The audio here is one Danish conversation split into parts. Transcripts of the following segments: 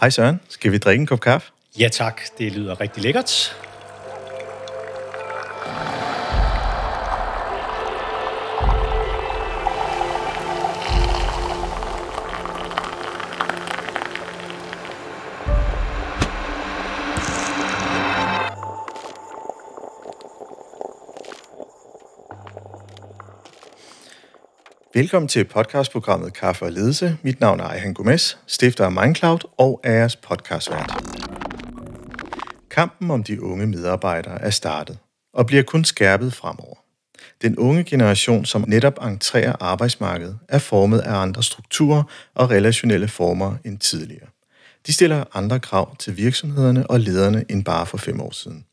Hej Søren, skal vi drikke en kop kaffe? Ja tak, det lyder rigtig lækkert. Velkommen til podcastprogrammet Kaffe og Ledelse. Mit navn er Ejhan Gomes, stifter af Mindcloud og er jeres podcastvært. Kampen om de unge medarbejdere er startet og bliver kun skærpet fremover. Den unge generation, som netop entrerer arbejdsmarkedet, er formet af andre strukturer og relationelle former end tidligere. De stiller andre krav til virksomhederne og lederne end bare for fem år siden.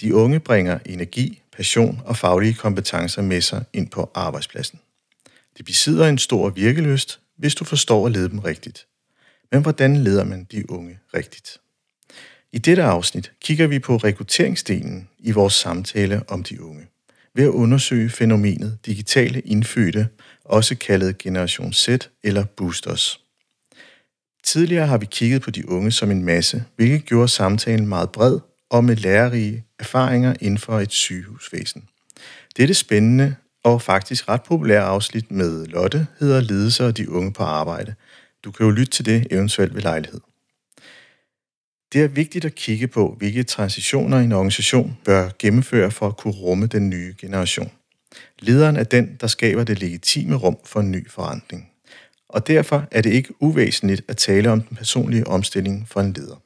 De unge bringer energi, passion og faglige kompetencer med sig ind på arbejdspladsen. De besidder en stor virkeløst, hvis du forstår at lede dem rigtigt. Men hvordan leder man de unge rigtigt? I dette afsnit kigger vi på rekrutteringsdelen i vores samtale om de unge, ved at undersøge fænomenet digitale indfødte, også kaldet Generation Z eller Boosters. Tidligere har vi kigget på de unge som en masse, hvilket gjorde samtalen meget bred og med lærerige erfaringer inden for et sygehusvæsen. Dette spændende og faktisk ret populær afsnit med Lotte hedder Ledelse og de unge på arbejde. Du kan jo lytte til det eventuelt ved lejlighed. Det er vigtigt at kigge på, hvilke transitioner en organisation bør gennemføre for at kunne rumme den nye generation. Lederen er den, der skaber det legitime rum for en ny forandring. Og derfor er det ikke uvæsentligt at tale om den personlige omstilling for en leder.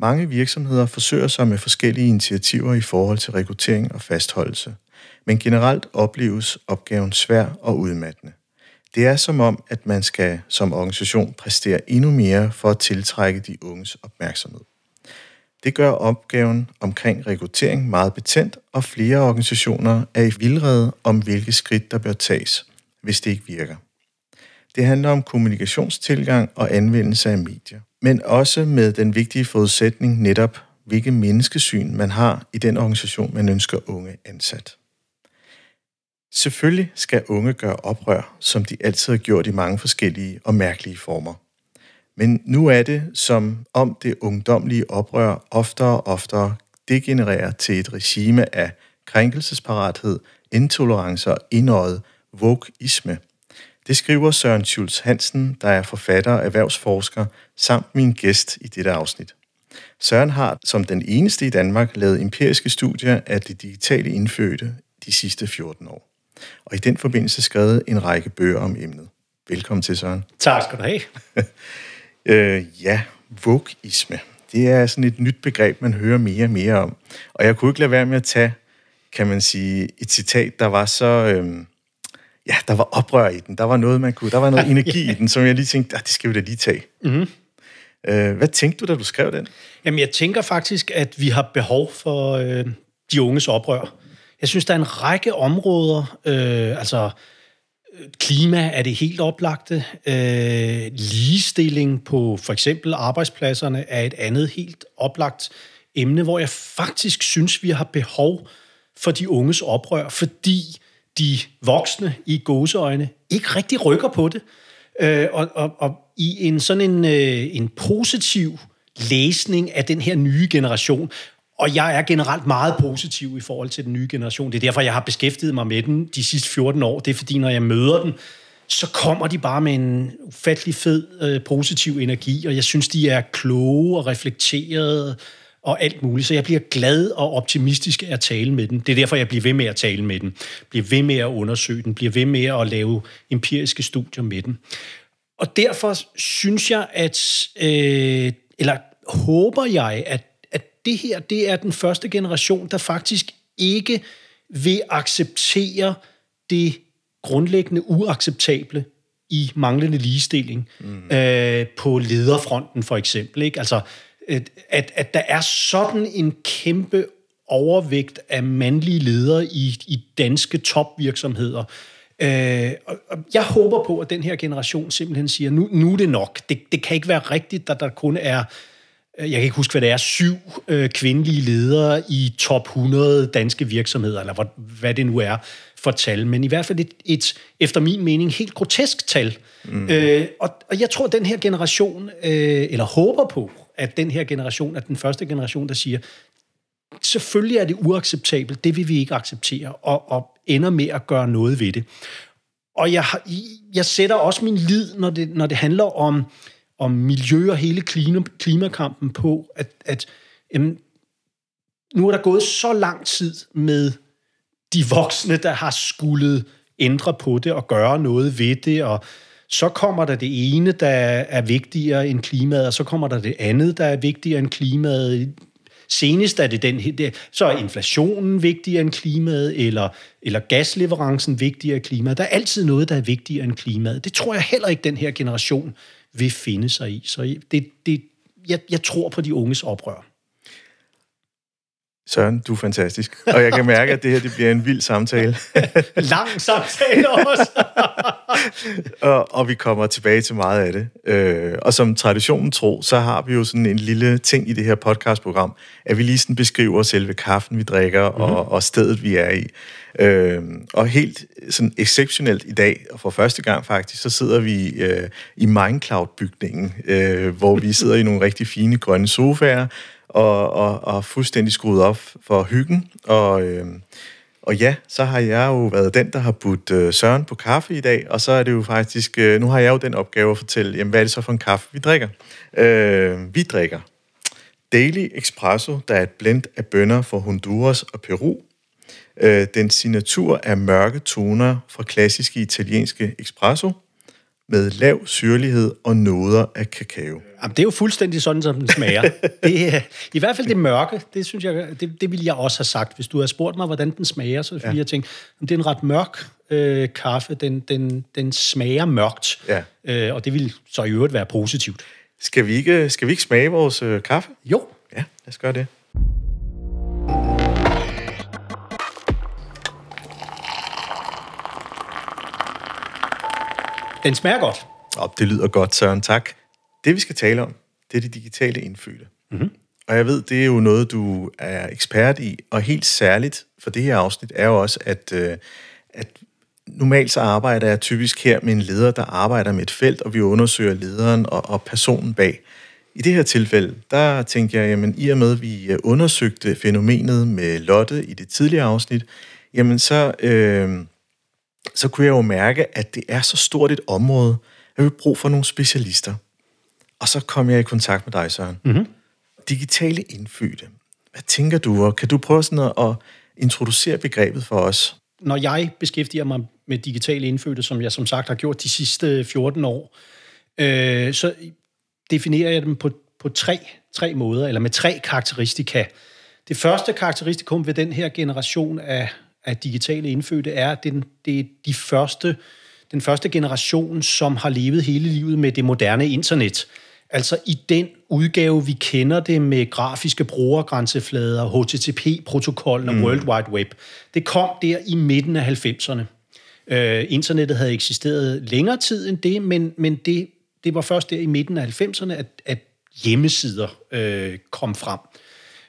Mange virksomheder forsøger sig med forskellige initiativer i forhold til rekruttering og fastholdelse – men generelt opleves opgaven svær og udmattende. Det er som om, at man skal som organisation præstere endnu mere for at tiltrække de unges opmærksomhed. Det gør opgaven omkring rekruttering meget betændt, og flere organisationer er i vildrede om, hvilke skridt der bør tages, hvis det ikke virker. Det handler om kommunikationstilgang og anvendelse af medier, men også med den vigtige forudsætning netop, hvilket menneskesyn man har i den organisation, man ønsker unge ansat. Selvfølgelig skal unge gøre oprør, som de altid har gjort i mange forskellige og mærkelige former. Men nu er det som om det ungdomlige oprør oftere og oftere degenererer til et regime af krænkelsesparathed, intolerance og indøjet vogueisme. Det skriver Søren Schulz Hansen, der er forfatter og erhvervsforsker, samt min gæst i dette afsnit. Søren har som den eneste i Danmark lavet empiriske studier af det digitale indfødte de sidste 14 år og i den forbindelse skrevet en række bøger om emnet. Velkommen til, Søren. Tak skal du have. øh, ja, vogisme. Det er sådan et nyt begreb, man hører mere og mere om. Og jeg kunne ikke lade være med at tage, kan man sige, et citat, der var så... Øh, ja, der var oprør i den. Der var noget, man kunne... Der var noget energi i den, som jeg lige tænkte, ah, det skal vi da lige tage. Mm-hmm. Øh, hvad tænkte du, da du skrev den? Jamen, jeg tænker faktisk, at vi har behov for øh, de unges oprør. Jeg synes, der er en række områder, øh, altså klima er det helt oplagte, øh, ligestilling på for eksempel arbejdspladserne er et andet helt oplagt emne, hvor jeg faktisk synes, vi har behov for de unges oprør, fordi de voksne i gåseøjne ikke rigtig rykker på det. Øh, og, og, og i en sådan en, øh, en positiv læsning af den her nye generation, og jeg er generelt meget positiv i forhold til den nye generation. Det er derfor, jeg har beskæftiget mig med den de sidste 14 år. Det er fordi, når jeg møder den, så kommer de bare med en ufattelig fed øh, positiv energi, og jeg synes, de er kloge og reflekterede og alt muligt. Så jeg bliver glad og optimistisk af at tale med den. Det er derfor, jeg bliver ved med at tale med den. Bliver ved med at undersøge den. Bliver ved med at lave empiriske studier med den. Og derfor synes jeg, at... Øh, eller håber jeg, at det her, det er den første generation, der faktisk ikke vil acceptere det grundlæggende uacceptable i manglende ligestilling mm. øh, på lederfronten for eksempel. Ikke? Altså, at, at der er sådan en kæmpe overvægt af mandlige ledere i, i danske topvirksomheder. Øh, og jeg håber på, at den her generation simpelthen siger, nu, nu er det nok. Det, det kan ikke være rigtigt, at der kun er jeg kan ikke huske, hvad det er, syv øh, kvindelige ledere i top 100 danske virksomheder, eller hvad, hvad det nu er. for tal, men i hvert fald et, et efter min mening, helt grotesk tal. Mm. Øh, og, og jeg tror, at den her generation, øh, eller håber på, at den her generation er den første generation, der siger, selvfølgelig er det uacceptabelt, det vil vi ikke acceptere, og, og ender med at gøre noget ved det. Og jeg, jeg sætter også min lid, når det, når det handler om, om miljø og hele klima, klimakampen på, at, at jamen, nu er der gået så lang tid med de voksne, der har skulle ændre på det og gøre noget ved det, og så kommer der det ene, der er vigtigere end klimaet, og så kommer der det andet, der er vigtigere end klimaet. Senest er det den så er inflationen vigtigere end klimaet, eller, eller gasleverancen vigtigere end klimaet. Der er altid noget, der er vigtigere end klimaet. Det tror jeg heller ikke, den her generation vil finde sig i. Så det, det, jeg, jeg tror på de unges oprør. Søren, du er fantastisk. Og jeg kan mærke, at det her det bliver en vild samtale. Lang samtale også. og, og vi kommer tilbage til meget af det. Øh, og som traditionen tro, så har vi jo sådan en lille ting i det her podcastprogram, at vi lige sådan beskriver selve kaffen, vi drikker, mm-hmm. og, og stedet, vi er i. Øh, og helt sådan exceptionelt i dag, og for første gang faktisk, så sidder vi øh, i Mindcloud-bygningen, øh, hvor vi sidder i nogle rigtig fine grønne sofaer, og, og, og fuldstændig skruet op for hyggen. Og, øh, og ja, så har jeg jo været den, der har budt øh, Søren på kaffe i dag, og så er det jo faktisk, øh, nu har jeg jo den opgave at fortælle, jamen, hvad er det så for en kaffe, vi drikker? Øh, vi drikker Daily Espresso, der er et blend af bønner fra Honduras og Peru. Øh, den signatur er mørke toner fra klassiske italienske espresso med lav syrlighed og noder af kakao. Jamen, det er jo fuldstændig sådan, som den smager. det er, I hvert fald det mørke, det synes jeg, det, det ville jeg også have sagt. Hvis du havde spurgt mig, hvordan den smager, så ville ja. jeg tænke, det er en ret mørk øh, kaffe. Den, den, den smager mørkt, ja. øh, og det vil så i øvrigt være positivt. Skal vi ikke, skal vi ikke smage vores øh, kaffe? Jo. Ja, lad os gøre det. Den smager godt. Og det lyder godt, Søren. Tak. Det, vi skal tale om, det er det digitale indfødte. Mm-hmm. Og jeg ved, det er jo noget, du er ekspert i, og helt særligt for det her afsnit er jo også, at, øh, at normalt så arbejder jeg typisk her med en leder, der arbejder med et felt, og vi undersøger lederen og, og personen bag. I det her tilfælde, der tænkte jeg, jamen i og med, at vi undersøgte fænomenet med Lotte i det tidligere afsnit, jamen så, øh, så kunne jeg jo mærke, at det er så stort et område, at vi brug for nogle specialister. Og så kom jeg i kontakt med dig, Søren. Mm-hmm. Digitale indfødte. Hvad tænker du, og kan du prøve sådan at introducere begrebet for os? Når jeg beskæftiger mig med digitale indfødte, som jeg som sagt har gjort de sidste 14 år, øh, så definerer jeg dem på, på tre, tre måder, eller med tre karakteristika. Det første karakteristikum ved den her generation af af digitale indfødte er, at det, det er de første, den første generation, som har levet hele livet med det moderne internet. Altså i den udgave, vi kender det med grafiske brugergrænseflader, HTTP-protokollen og mm. World Wide Web. Det kom der i midten af 90'erne. Øh, internettet havde eksisteret længere tid end det, men, men det, det var først der i midten af 90'erne, at, at hjemmesider øh, kom frem.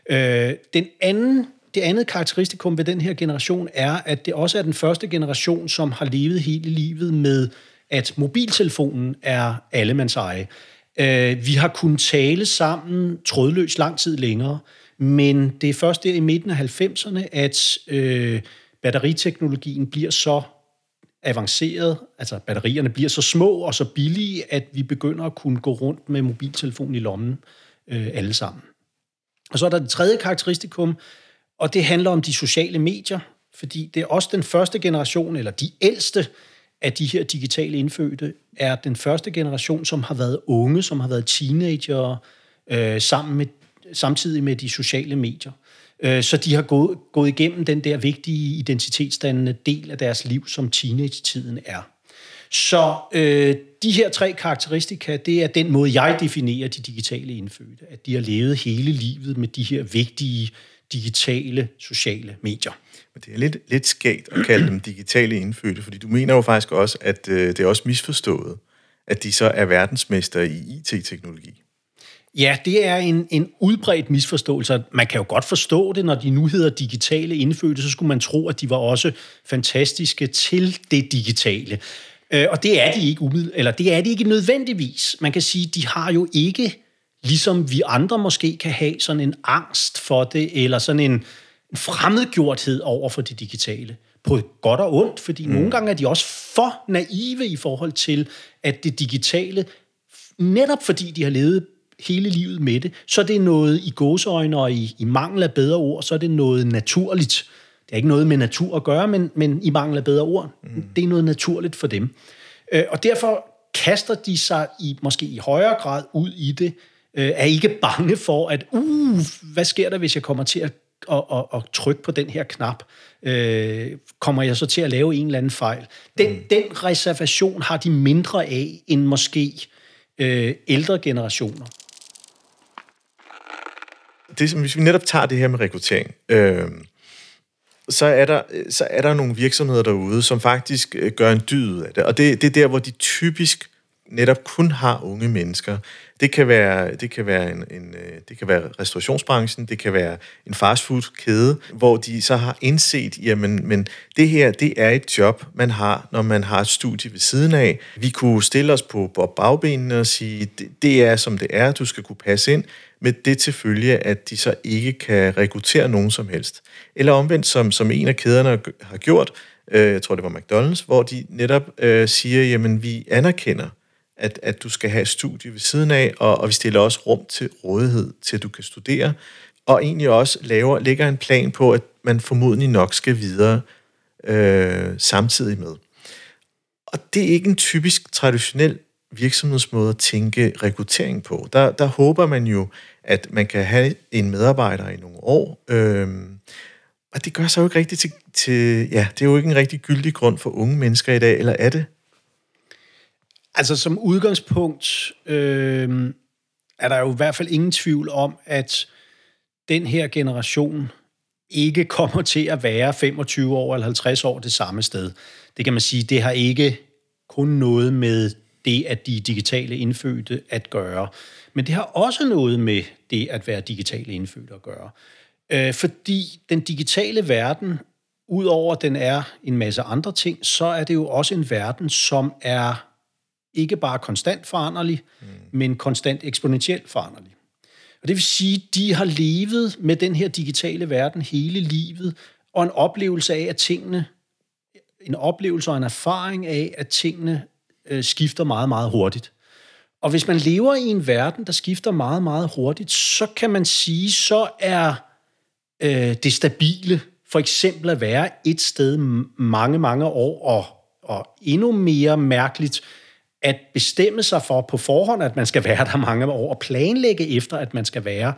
Øh, den anden det andet karakteristikum ved den her generation er, at det også er den første generation, som har levet hele livet med, at mobiltelefonen er allemands eje. Øh, vi har kunnet tale sammen trådløst lang tid længere, men det er først der i midten af 90'erne, at øh, batteriteknologien bliver så avanceret, altså batterierne bliver så små og så billige, at vi begynder at kunne gå rundt med mobiltelefonen i lommen øh, alle sammen. Og så er der det tredje karakteristikum, og det handler om de sociale medier, fordi det er også den første generation, eller de ældste af de her digitale indfødte, er den første generation, som har været unge, som har været teenager øh, sammen med, samtidig med de sociale medier. Øh, så de har gået, gået igennem den der vigtige identitetsdannende del af deres liv, som teenage-tiden er. Så øh, de her tre karakteristika, det er den måde, jeg definerer de digitale indfødte. At de har levet hele livet med de her vigtige digitale sociale medier. Men det er lidt, lidt skægt at kalde dem digitale indfødte, fordi du mener jo faktisk også, at øh, det er også misforstået, at de så er verdensmester i IT-teknologi. Ja, det er en, en udbredt misforståelse. Man kan jo godt forstå det, når de nu hedder digitale indfødte, så skulle man tro, at de var også fantastiske til det digitale. Øh, og det er de ikke umiddel, eller det er de ikke nødvendigvis. Man kan sige, de har jo ikke, ligesom vi andre måske kan have, sådan en angst for det, eller sådan en, fremmedgjorthed over for det digitale. På godt og ondt, fordi mm. nogle gange er de også for naive i forhold til, at det digitale, netop fordi de har levet hele livet med det, så er det noget i gåseøjne og i, i mangel af bedre ord, så er det noget naturligt. Det er ikke noget med natur at gøre, men, men i mangel af bedre ord, mm. det er noget naturligt for dem. Øh, og derfor kaster de sig i måske i højere grad ud i det, øh, er ikke bange for, at uh, hvad sker der, hvis jeg kommer til at, at, at, at trykke på den her knap? Øh, kommer jeg så til at lave en eller anden fejl? Den, mm. den reservation har de mindre af, end måske øh, ældre generationer det, hvis vi netop tager det her med rekruttering, øh, så, er der, så er der nogle virksomheder derude, som faktisk øh, gør en dyd af det. Og det, det er der, hvor de typisk netop kun har unge mennesker. Det kan være, det kan være, en, en, øh, det kan være restaurationsbranchen, det kan være en fastfood-kæde, hvor de så har indset, jamen men det her, det er et job, man har, når man har et studie ved siden af. Vi kunne stille os på, på bagbenene og sige, det, det er som det er, du skal kunne passe ind, med det til følge, at de så ikke kan rekruttere nogen som helst. Eller omvendt, som, som en af kæderne har gjort, øh, jeg tror det var McDonald's, hvor de netop øh, siger, jamen vi anerkender, at, at du skal have et studie ved siden af, og, og vi stiller også rum til rådighed til, at du kan studere, og egentlig også laver, lægger en plan på, at man formodentlig nok skal videre øh, samtidig med. Og det er ikke en typisk traditionel virksomhedsmåde at tænke rekruttering på. Der, der håber man jo, at man kan have en medarbejder i nogle år, øh, og det gør sig jo ikke rigtigt til, til, ja, det er jo ikke en rigtig gyldig grund for unge mennesker i dag, eller er det? Altså som udgangspunkt øh, er der jo i hvert fald ingen tvivl om, at den her generation ikke kommer til at være 25 år eller 50 år det samme sted. Det kan man sige, det har ikke kun noget med det, at de digitale indfødte at gøre. Men det har også noget med det at være digitale indfødte at gøre. Øh, fordi den digitale verden, udover at den er en masse andre ting, så er det jo også en verden, som er ikke bare konstant foranderlig, mm. men konstant eksponentielt foranderlig. Og det vil sige, at de har levet med den her digitale verden hele livet, og en oplevelse af, at tingene, en oplevelse og en erfaring af, at tingene øh, skifter meget, meget hurtigt. Og hvis man lever i en verden, der skifter meget, meget hurtigt, så kan man sige, så er øh, det stabile for eksempel at være et sted mange, mange år, og, og endnu mere mærkeligt, at bestemme sig for på forhånd, at man skal være der mange år, og planlægge efter, at man skal være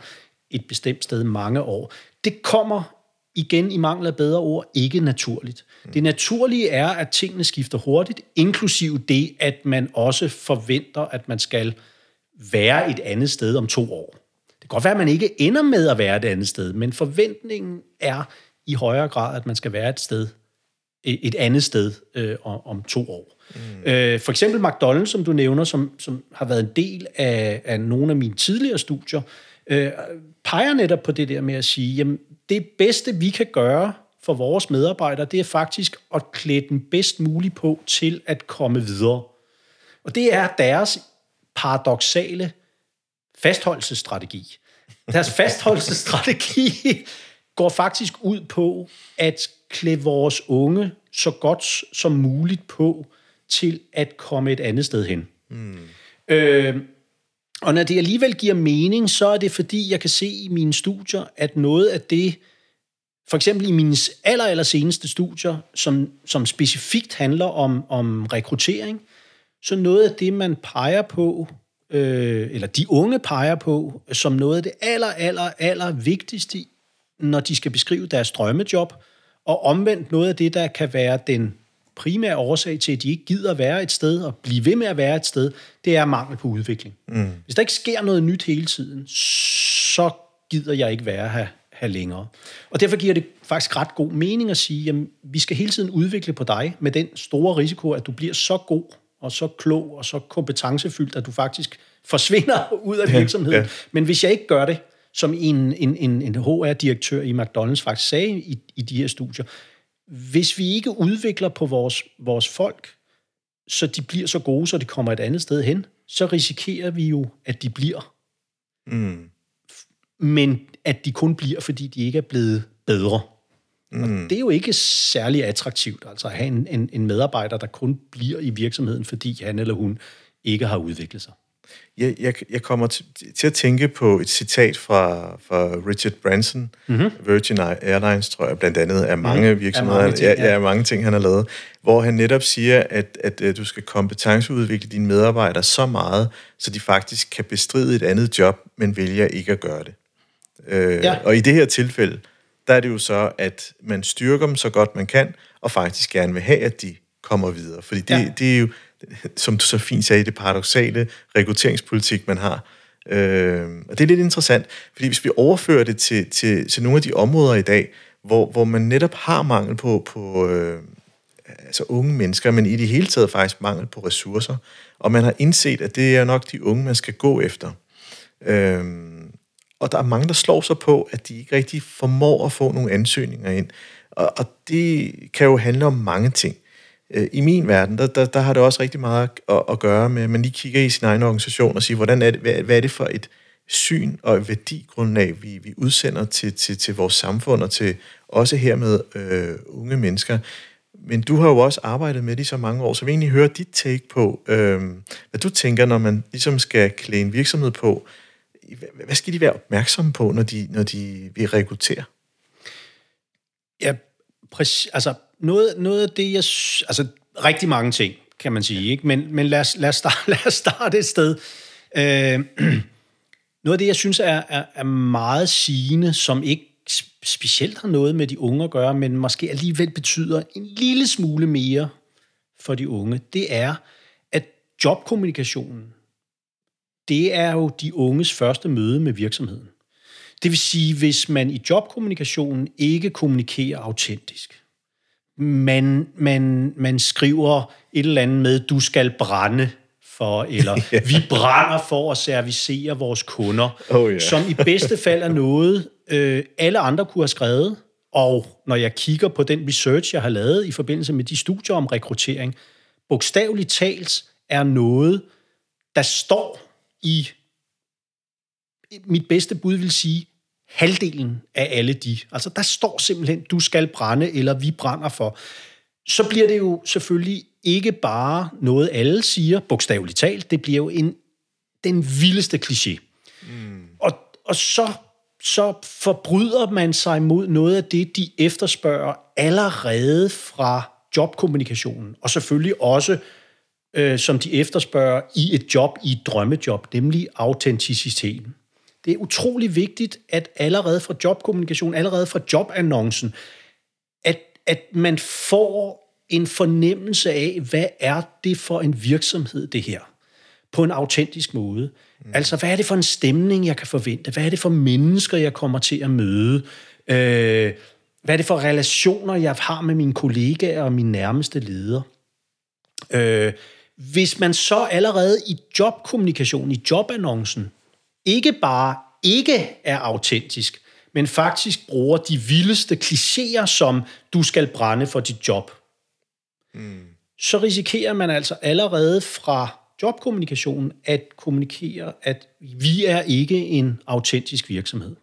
et bestemt sted mange år. Det kommer igen i mangel af bedre ord, ikke naturligt. Det naturlige er, at tingene skifter hurtigt, inklusive det, at man også forventer, at man skal være et andet sted om to år. Det kan godt være, at man ikke ender med at være et andet sted, men forventningen er i højere grad, at man skal være et sted, et andet sted øh, om to år. Mm. Øh, for eksempel McDonald's, som du nævner, som, som har været en del af, af nogle af mine tidligere studier, øh, peger netop på det der med at sige, jamen det bedste vi kan gøre for vores medarbejdere, det er faktisk at klæde den bedst muligt på til at komme videre. Og det er deres paradoxale fastholdelsesstrategi. Deres fastholdelsesstrategi går faktisk ud på at klæde vores unge så godt som muligt på til at komme et andet sted hen. Mm. Øh, og når det alligevel giver mening, så er det fordi, jeg kan se i mine studier, at noget af det, for eksempel i mine aller, aller seneste studier, som, som specifikt handler om, om rekruttering, så noget af det, man peger på, øh, eller de unge peger på, som noget af det aller, aller, aller vigtigste, når de skal beskrive deres drømmejob, og omvendt noget af det, der kan være den primære årsag til, at de ikke gider være et sted og blive ved med at være et sted, det er mangel på udvikling. Mm. Hvis der ikke sker noget nyt hele tiden, så gider jeg ikke være her, her længere. Og derfor giver det faktisk ret god mening at sige, at vi skal hele tiden udvikle på dig med den store risiko, at du bliver så god og så klog og så kompetencefyldt, at du faktisk forsvinder ud af virksomheden. Ja, ja. Men hvis jeg ikke gør det, som en, en, en, en HR-direktør i McDonald's faktisk sagde i, i de her studier, hvis vi ikke udvikler på vores, vores folk, så de bliver så gode, så de kommer et andet sted hen, så risikerer vi jo, at de bliver. Mm. Men at de kun bliver, fordi de ikke er blevet bedre. Mm. Og det er jo ikke særlig attraktivt, altså at have en, en, en medarbejder, der kun bliver i virksomheden, fordi han eller hun ikke har udviklet sig. Jeg, jeg, jeg kommer til, til at tænke på et citat fra, fra Richard Branson, mm-hmm. Virgin Airlines, tror jeg, blandt andet af mange mm-hmm. virksomheder, af mange ting, ja, ja, mange ting, han har lavet, hvor han netop siger, at, at, at øh, du skal kompetenceudvikle dine medarbejdere så meget, så de faktisk kan bestride et andet job, men vælger ikke at gøre det. Øh, ja. Og i det her tilfælde, der er det jo så, at man styrker dem så godt man kan, og faktisk gerne vil have, at de kommer videre. Fordi det, ja. det er jo, som du så fint sagde, det paradoxale rekrutteringspolitik, man har. Øh, og det er lidt interessant, fordi hvis vi overfører det til, til, til nogle af de områder i dag, hvor, hvor man netop har mangel på, på øh, altså unge mennesker, men i det hele taget faktisk mangel på ressourcer, og man har indset, at det er nok de unge, man skal gå efter. Øh, og der er mange, der slår sig på, at de ikke rigtig formår at få nogle ansøgninger ind. Og, og det kan jo handle om mange ting. Øh, I min verden, der, der, der har det også rigtig meget at, at gøre med, at man lige kigger i sin egen organisation og siger, hvordan er det, hvad, hvad er det for et syn og et værdigrundlag, vi, vi udsender til, til, til vores samfund og til også hermed øh, unge mennesker. Men du har jo også arbejdet med det i så mange år, så vi egentlig høre dit take på, øh, hvad du tænker, når man ligesom skal klæde en virksomhed på. Hvad skal de være opmærksomme på, når de, når de vil rekruttere? Ja, præcis. Altså, noget, noget af det, jeg... Altså, rigtig mange ting, kan man sige, ikke? Men, men lad, os, lad, os starte, lad os starte et sted. Øh, noget af det, jeg synes er, er, er meget sigende, som ikke specielt har noget med de unge at gøre, men måske alligevel betyder en lille smule mere for de unge, det er, at jobkommunikationen, det er jo de unges første møde med virksomheden. Det vil sige, hvis man i jobkommunikationen ikke kommunikerer autentisk, man, man, man skriver et eller andet med, du skal brænde for, eller vi brænder for at servicere vores kunder, oh, yeah. som i bedste fald er noget, øh, alle andre kunne have skrevet, og når jeg kigger på den research, jeg har lavet i forbindelse med de studier om rekruttering, bogstaveligt talt er noget, der står i mit bedste bud vil sige, halvdelen af alle de. Altså der står simpelthen, du skal brænde, eller vi brænder for. Så bliver det jo selvfølgelig ikke bare noget, alle siger, bogstaveligt talt. Det bliver jo en, den vildeste kliché. Mm. Og, og så, så forbryder man sig mod noget af det, de efterspørger allerede fra jobkommunikationen. Og selvfølgelig også, øh, som de efterspørger i et job, i et drømmejob, nemlig autenticiteten. Det er utrolig vigtigt, at allerede fra jobkommunikation, allerede fra jobannoncen, at, at man får en fornemmelse af, hvad er det for en virksomhed, det her, på en autentisk måde. Mm. Altså, hvad er det for en stemning, jeg kan forvente? Hvad er det for mennesker, jeg kommer til at møde? Øh, hvad er det for relationer, jeg har med mine kollegaer og mine nærmeste ledere? Øh, hvis man så allerede i jobkommunikation, i jobannoncen, ikke bare ikke er autentisk, men faktisk bruger de vildeste klichéer, som du skal brænde for dit job, mm. så risikerer man altså allerede fra jobkommunikationen at kommunikere, at vi er ikke en autentisk virksomhed.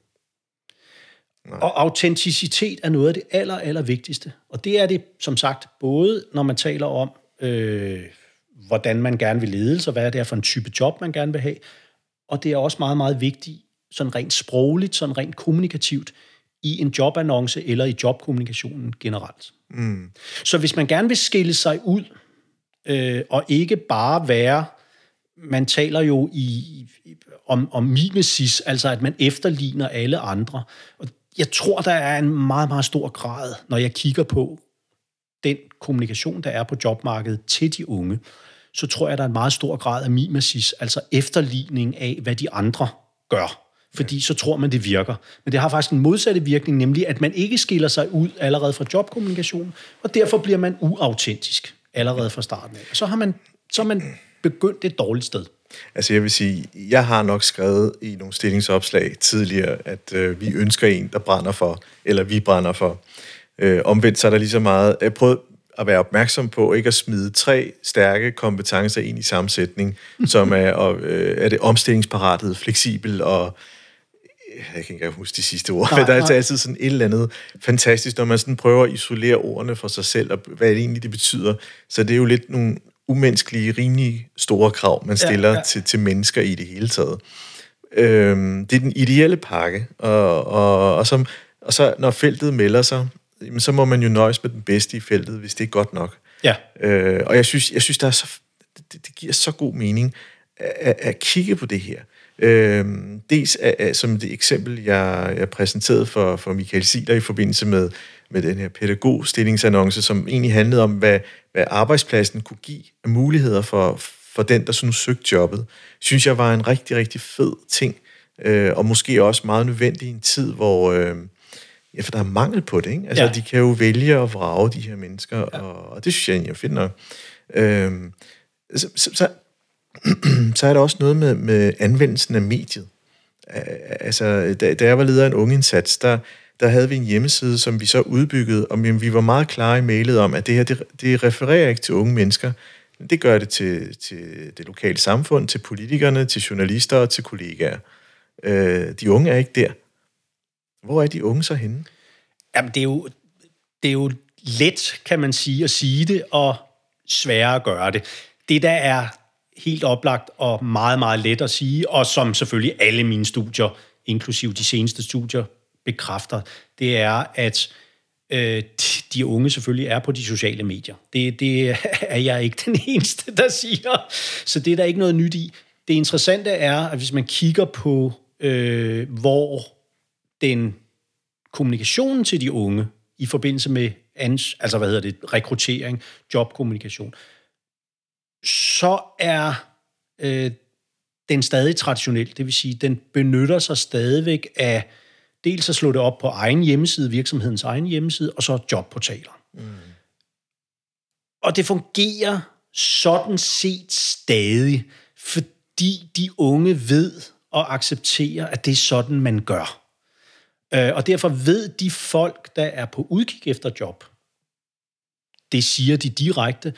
Nej. Og autenticitet er noget af det aller, aller vigtigste. Og det er det, som sagt, både når man taler om, øh, hvordan man gerne vil lede, så hvad er det for en type job, man gerne vil have, og det er også meget, meget vigtigt, sådan rent sprogligt, sådan rent kommunikativt, i en jobannonce eller i jobkommunikationen generelt. Mm. Så hvis man gerne vil skille sig ud, øh, og ikke bare være, man taler jo i, om, om mimesis, altså at man efterligner alle andre. Og jeg tror, der er en meget, meget stor grad, når jeg kigger på den kommunikation, der er på jobmarkedet til de unge, så tror jeg, der er en meget stor grad af mimesis, altså efterligning af, hvad de andre gør. Fordi så tror man, det virker. Men det har faktisk en modsatte virkning, nemlig at man ikke skiller sig ud allerede fra jobkommunikation, og derfor bliver man uautentisk allerede fra starten af. Så har man, så har man begyndt et dårligt sted. Altså jeg vil sige, jeg har nok skrevet i nogle stillingsopslag tidligere, at øh, vi ønsker en, der brænder for, eller vi brænder for. Øh, omvendt så er der lige så meget, jeg prøvede at være opmærksom på ikke at smide tre stærke kompetencer ind i sammensætning, som er, og, øh, er det omstillingsparatet, fleksibel og jeg kan ikke huske de sidste ord, nej, der er altså altid sådan et eller andet fantastisk, når man sådan prøver at isolere ordene for sig selv, og hvad det egentlig det betyder. Så det er jo lidt nogle umenneskelige, rimelig store krav, man stiller ja, ja. Til, til mennesker i det hele taget. Øhm, det er den ideelle pakke, og, og, og, som, og så når feltet melder sig, så må man jo nøjes med den bedste i feltet, hvis det er godt nok. Ja. Øh, og jeg synes, jeg synes der er så, det, det giver så god mening at, at kigge på det her. Øh, dels af, af, som det eksempel, jeg, jeg præsenterede for, for Michael Siler i forbindelse med, med den her pædagogstillingsannonce, som egentlig handlede om, hvad, hvad arbejdspladsen kunne give af muligheder for, for den, der sådan søgte jobbet, synes jeg var en rigtig, rigtig fed ting, øh, og måske også meget nødvendig i en tid, hvor... Øh, Ja, for der er mangel på det, ikke? Altså, ja. de kan jo vælge at vrage de her mennesker, ja. og, og det synes jeg egentlig er fedt nok. Øhm, så, så, så, så er der også noget med, med anvendelsen af mediet. Altså, da, da jeg var leder af en ungeindsats, der, der havde vi en hjemmeside, som vi så udbyggede, og vi var meget klare i mailet om, at det her, det, det refererer ikke til unge mennesker. Det gør det til, til det lokale samfund, til politikerne, til journalister og til kollegaer. Øh, de unge er ikke der. Hvor er de unge så henne? Jamen, det er jo, det er jo let, kan man sige, at sige det, og sværere at gøre det. Det, der er helt oplagt og meget, meget let at sige, og som selvfølgelig alle mine studier, inklusive de seneste studier, bekræfter, det er, at øh, de unge selvfølgelig er på de sociale medier. Det, det er jeg ikke den eneste, der siger. Så det er der ikke noget nyt i. Det interessante er, at hvis man kigger på, øh, hvor den kommunikationen til de unge i forbindelse med ans, altså hvad hedder det, rekruttering, jobkommunikation, så er øh, den stadig traditionel. Det vil sige, den benytter sig stadigvæk af dels at slå det op på egen hjemmeside, virksomhedens egen hjemmeside, og så jobportaler. Mm. Og det fungerer sådan set stadig, fordi de unge ved og accepterer, at det er sådan, man gør. Øh, og derfor ved de folk, der er på udkig efter job, det siger de direkte,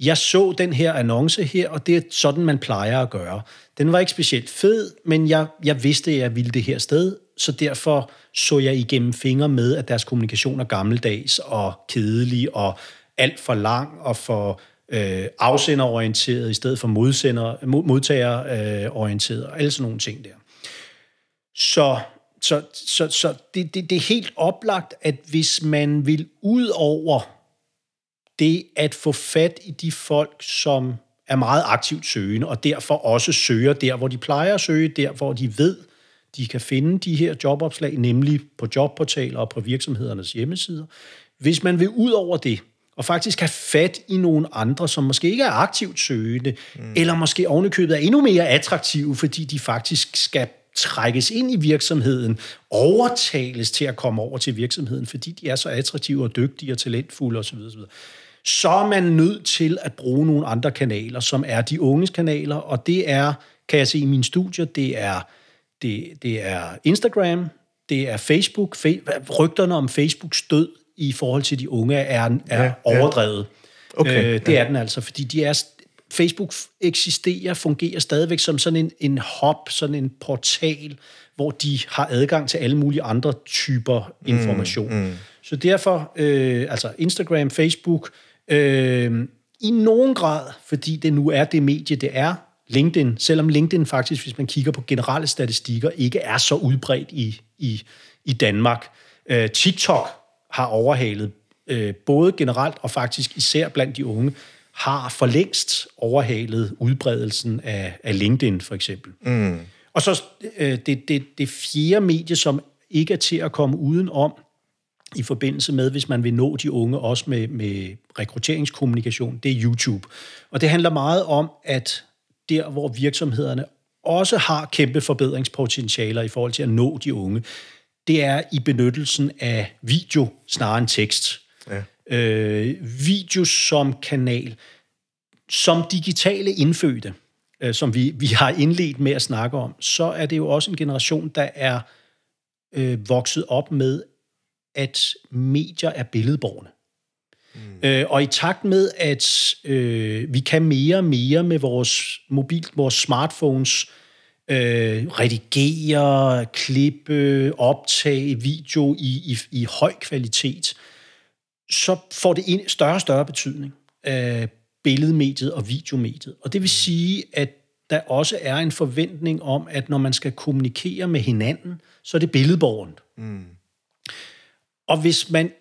jeg så den her annonce her, og det er sådan, man plejer at gøre. Den var ikke specielt fed, men jeg, jeg vidste, at jeg ville det her sted, så derfor så jeg igennem fingre med, at deres kommunikation er gammeldags og kedelig og alt for lang og for øh, afsenderorienteret i stedet for modsender, modtagerorienteret og alle sådan nogle ting der. Så så, så, så det, det, det er helt oplagt, at hvis man vil ud over det at få fat i de folk, som er meget aktivt søgende, og derfor også søger der, hvor de plejer at søge, der hvor de ved, de kan finde de her jobopslag, nemlig på jobportaler og på virksomhedernes hjemmesider. Hvis man vil ud over det, og faktisk have fat i nogle andre, som måske ikke er aktivt søgende, mm. eller måske ovenikøbet er endnu mere attraktive, fordi de faktisk skal trækkes ind i virksomheden, overtales til at komme over til virksomheden, fordi de er så attraktive og dygtige og talentfulde osv. osv. Så er man nødt til at bruge nogle andre kanaler, som er de unges kanaler, og det er, kan jeg se i mine studier, det er, det, det er Instagram, det er Facebook. Rygterne om Facebooks død i forhold til de unge er, er ja, overdrevet. Okay, øh, det ja. er den altså, fordi de er Facebook eksisterer, fungerer stadigvæk som sådan en, en hop, sådan en portal, hvor de har adgang til alle mulige andre typer mm, information. Mm, mm. Så derfor, øh, altså Instagram, Facebook, øh, i nogen grad, fordi det nu er det medie, det er, LinkedIn, selvom LinkedIn faktisk, hvis man kigger på generelle statistikker, ikke er så udbredt i, i, i Danmark. Øh, TikTok har overhalet øh, både generelt og faktisk især blandt de unge har for længst overhalet udbredelsen af, af LinkedIn, for eksempel. Mm. Og så øh, det, det, det fjerde medie, som ikke er til at komme uden om, i forbindelse med, hvis man vil nå de unge, også med, med rekrutteringskommunikation, det er YouTube. Og det handler meget om, at der, hvor virksomhederne også har kæmpe forbedringspotentialer i forhold til at nå de unge, det er i benyttelsen af video snarere end tekst. Ja øh, video som kanal, som digitale indfødte. øh, som vi, vi har indledt med at snakke om, så er det jo også en generation, der er øh, vokset op med, at medier er billedborgerne. Mm. Øh, og i takt med, at øh, vi kan mere og mere med vores mobil, vores smartphones, øh, redigere, klippe, optage video i, i, i høj kvalitet, så får det en større og større betydning af billedmediet og videomediet. Og det vil sige, at der også er en forventning om, at når man skal kommunikere med hinanden, så er det billedborgent. Mm. Og hvis man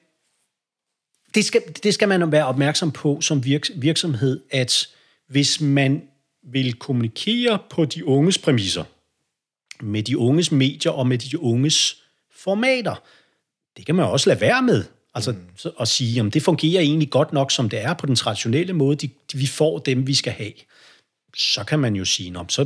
det skal, det skal man være opmærksom på som virks, virksomhed, at hvis man vil kommunikere på de unges præmisser, med de unges medier og med de unges formater, det kan man også lade være med. Altså mm. at sige, om det fungerer egentlig godt nok, som det er på den traditionelle måde, de, de, vi får dem, vi skal have. Så kan man jo sige, så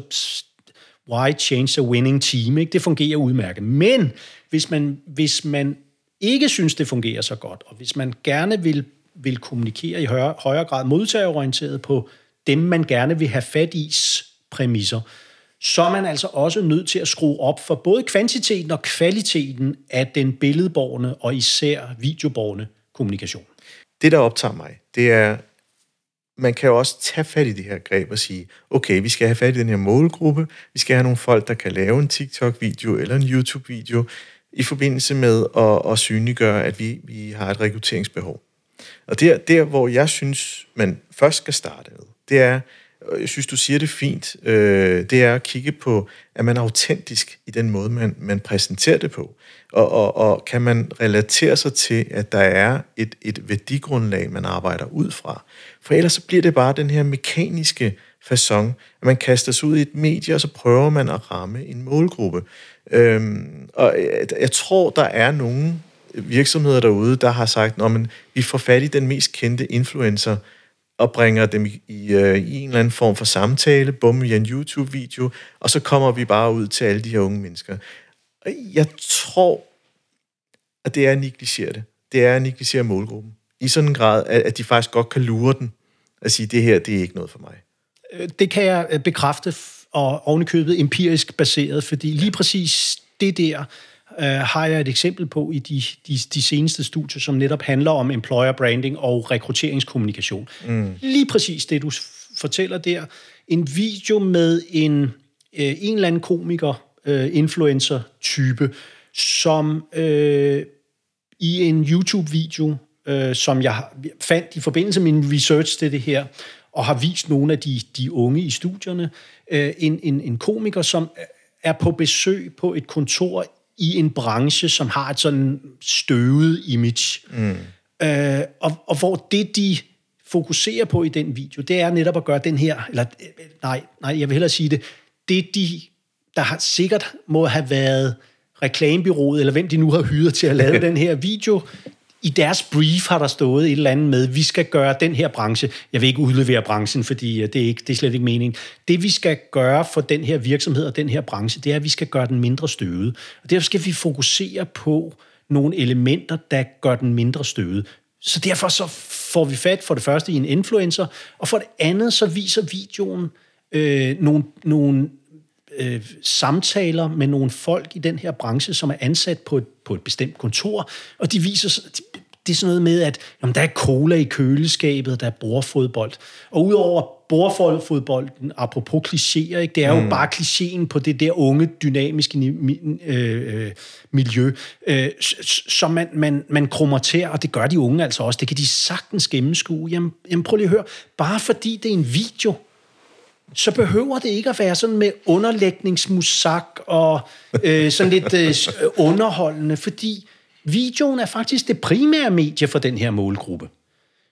why change a winning team? Ikke? Det fungerer udmærket. Men hvis man, hvis man ikke synes, det fungerer så godt, og hvis man gerne vil, vil kommunikere i højere, højere grad modtagerorienteret på dem, man gerne vil have fat i præmisser, så er man altså også nødt til at skrue op for både kvantiteten og kvaliteten af den billedborgende og især videoborgende kommunikation. Det, der optager mig, det er, man kan jo også tage fat i det her greb og sige, okay, vi skal have fat i den her målgruppe, vi skal have nogle folk, der kan lave en TikTok-video eller en YouTube-video, i forbindelse med at, at synliggøre, at vi, vi har et rekrutteringsbehov. Og der, der, hvor jeg synes, man først skal starte med, det er, jeg synes, du siger det fint, øh, det er at kigge på, at man er autentisk i den måde, man, man præsenterer det på. Og, og, og kan man relatere sig til, at der er et, et værdigrundlag, man arbejder ud fra. For ellers så bliver det bare den her mekaniske façon, at man kaster sig ud i et medie, og så prøver man at ramme en målgruppe. Øhm, og jeg, jeg tror, der er nogle virksomheder derude, der har sagt, at vi får fat i den mest kendte influencer, og bringer dem i, i, øh, i en eller anden form for samtale, bum via en YouTube-video, og så kommer vi bare ud til alle de her unge mennesker. Jeg tror, at det er at negligere det. Det er at negligere målgruppen. I sådan en grad, at de faktisk godt kan lure den, at sige, det her, det er ikke noget for mig. Øh, det kan jeg øh, bekræfte, og ovenikøbet empirisk baseret, fordi lige præcis det der øh, har jeg et eksempel på i de, de, de seneste studier, som netop handler om employer branding og rekrutteringskommunikation. Mm. Lige præcis det, du fortæller der. En video med en, øh, en eller anden komiker, øh, influencer-type, som øh, i en YouTube-video, øh, som jeg fandt i forbindelse med min research til det her, og har vist nogle af de, de unge i studierne, øh, en, en, en komiker, som er på besøg på et kontor i en branche, som har et sådan støvet image. Mm. Øh, og, og hvor det, de fokuserer på i den video, det er netop at gøre den her, eller nej, nej, jeg vil hellere sige det, det de, der har sikkert må have været reklamebyrået, eller hvem de nu har hyret til at lave den her video, i deres brief har der stået et eller andet med, vi skal gøre den her branche, jeg vil ikke udlevere branchen, fordi øh, det er, ikke, det er slet ikke mening. Det vi skal gøre for den her virksomhed og den her branche, det er, at vi skal gøre den mindre støvet. Og derfor skal vi fokusere på nogle elementer, der gør den mindre støvet. Så derfor så får vi fat for det første i en influencer, og for det andet så viser videoen øh, nogle, nogle øh, samtaler med nogle folk i den her branche, som er ansat på et, på et bestemt kontor, og de viser, det er sådan noget med, at jamen, der er cola i køleskabet, der er bordfodbold. Og udover bordfodbolden, apropos klichéer, ikke, det er jo mm. bare klichéen på det der unge, dynamiske øh, øh, miljø, øh, som man, man, man krummer til, og det gør de unge altså også. Det kan de sagtens gennemskue. Jamen, jamen prøv lige at høre. Bare fordi det er en video, så behøver det ikke at være sådan med underlægningsmusak og øh, sådan lidt øh, øh, underholdende, fordi videoen er faktisk det primære medie for den her målgruppe.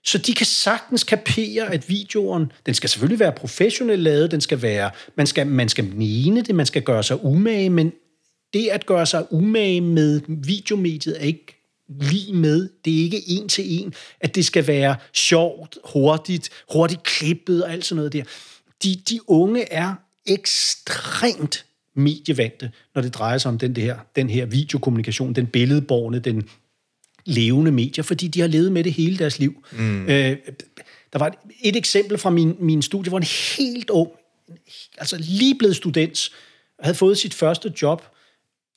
Så de kan sagtens kapere, at videoen, den skal selvfølgelig være professionelt lavet, den skal være, man skal, man skal mene det, man skal gøre sig umage, men det at gøre sig umage med videomediet er ikke lige med. Det er ikke en til en, at det skal være sjovt, hurtigt, hurtigt klippet og alt sådan noget der de, de unge er ekstremt medievante, når det drejer sig om den, her, den her videokommunikation, den billedborne, den levende medier, fordi de har levet med det hele deres liv. Mm. Øh, der var et, et eksempel fra min, min studie, hvor en helt ung altså lige blevet student, havde fået sit første job,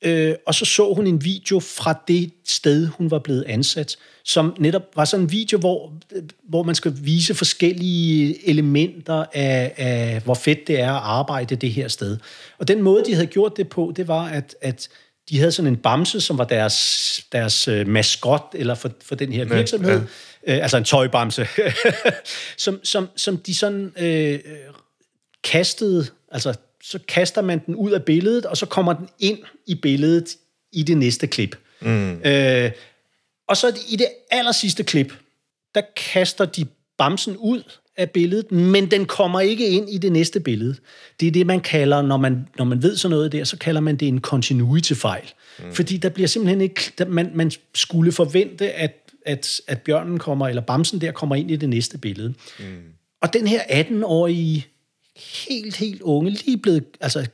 øh, og så så hun en video fra det sted, hun var blevet ansat, som netop var sådan en video, hvor, hvor man skal vise forskellige elementer af, af, hvor fedt det er at arbejde det her sted. Og den måde, de havde gjort det på, det var, at, at de havde sådan en bamse, som var deres, deres øh, maskot eller for, for den her virksomhed. Ja, ja. Øh, altså en tøjbamse. som, som, som de sådan øh, kastede, altså så kaster man den ud af billedet, og så kommer den ind i billedet i det næste klip. Mm. Øh, og så i det aller sidste klip, der kaster de bamsen ud af billedet, men den kommer ikke ind i det næste billede. Det er det, man kalder, når man, når man ved sådan noget der, så kalder man det en continuity-fejl. Mm. Fordi der bliver simpelthen ikke... Der, man, man skulle forvente, at, at, at bjørnen kommer, eller bamsen der kommer ind i det næste billede. Mm. Og den her 18-årige, helt, helt unge, lige blevet... Altså,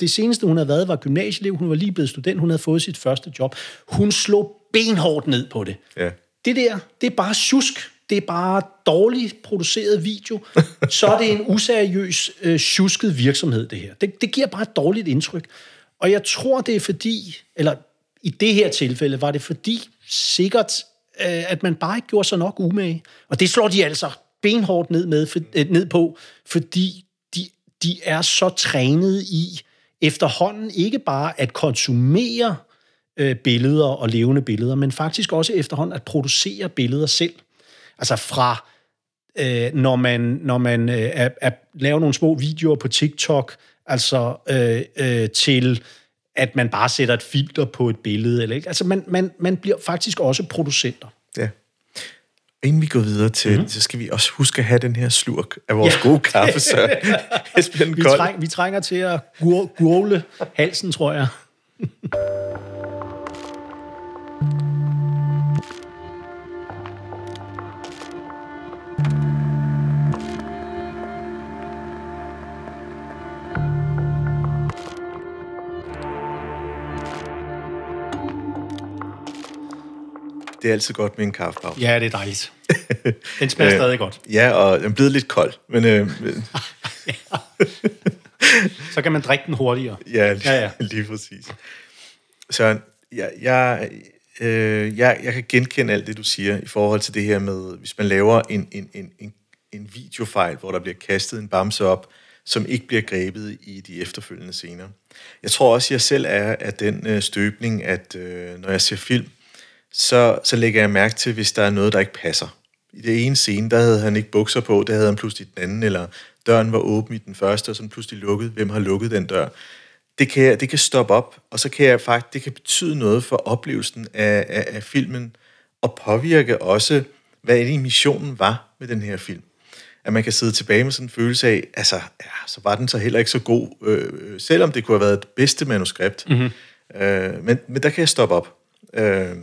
det seneste, hun havde været, var gymnasieelev. Hun var lige blevet student. Hun havde fået sit første job. Hun slog benhårdt ned på det. Ja. Det der, det er bare tjusk det er bare dårligt produceret video, så er det en useriøs, øh, tjusket virksomhed, det her. Det, det giver bare et dårligt indtryk. Og jeg tror, det er fordi, eller i det her tilfælde, var det fordi sikkert, øh, at man bare ikke gjorde sig nok umage. Og det slår de altså benhårdt ned, med, for, øh, ned på, fordi de, de er så trænet i efterhånden ikke bare at konsumere øh, billeder og levende billeder, men faktisk også efterhånden at producere billeder selv. Altså fra, øh, når man, når man øh, er, er, laver nogle små videoer på TikTok, altså øh, øh, til at man bare sætter et filter på et billede. Eller, ikke? Altså man, man, man bliver faktisk også producenter. Inden vi går videre til, mm-hmm. så skal vi også huske at have den her slurk af vores ja. gode kaffe, så vi, træng, vi trænger til at gurle halsen, tror jeg. Det er altid godt med en kaffepause. Ja, det er dejligt. Den smager øh, stadig godt. Ja, og den er blevet lidt kold. Men, øh, Så kan man drikke den hurtigere. Ja, lige, ja, ja. lige præcis. Så jeg, jeg, øh, jeg, jeg kan genkende alt det, du siger i forhold til det her med, hvis man laver en, en, en, en, en videofejl, hvor der bliver kastet en bamse op, som ikke bliver grebet i de efterfølgende scener. Jeg tror også, at jeg selv er af den øh, støbning, at øh, når jeg ser film, så, så lægger jeg mærke til, hvis der er noget, der ikke passer. I det ene scene, der havde han ikke bukser på, der havde han pludselig den anden, eller døren var åben i den første, og så pludselig lukket. Hvem har lukket den dør? Det kan, det kan stoppe op, og så kan jeg faktisk, det kan betyde noget for oplevelsen af, af, af filmen, og påvirke også, hvad egentlig missionen var med den her film. At man kan sidde tilbage med sådan en følelse af, altså, ja, så var den så heller ikke så god, øh, selvom det kunne have været det bedste manuskript. Mm-hmm. Øh, men, men der kan jeg stoppe op. Øh,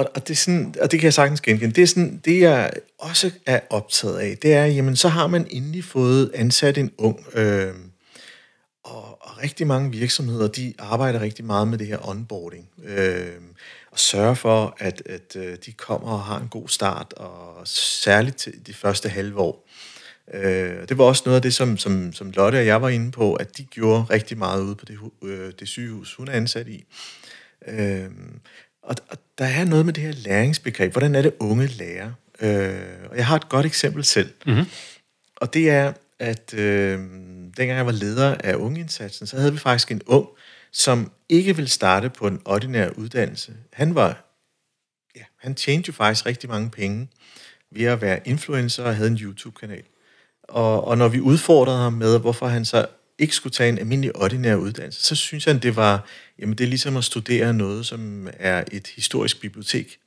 og, og, det er sådan, og det kan jeg sagtens genkende. Det er sådan, det jeg også er optaget af, det er, jamen så har man endelig fået ansat en ung, øh, og, og rigtig mange virksomheder, de arbejder rigtig meget med det her onboarding, øh, og sørger for, at, at øh, de kommer og har en god start, og særligt til de første halve år. Øh, det var også noget af det, som, som, som Lotte og jeg var inde på, at de gjorde rigtig meget ude på det, øh, det sygehus, hun er ansat i. Øh, og, og der er noget med det her læringsbegreb. Hvordan er det unge lærer? Øh, og jeg har et godt eksempel selv. Mm-hmm. Og det er, at øh, dengang jeg var leder af ungeindsatsen, så havde vi faktisk en ung, som ikke ville starte på en ordinær uddannelse. Han var, ja, han tjente jo faktisk rigtig mange penge ved at være influencer og havde en YouTube-kanal. Og, og når vi udfordrede ham med, hvorfor han så ikke skulle tage en almindelig ordinær uddannelse, så synes han, det var, jamen det er ligesom at studere noget, som er et historisk bibliotek.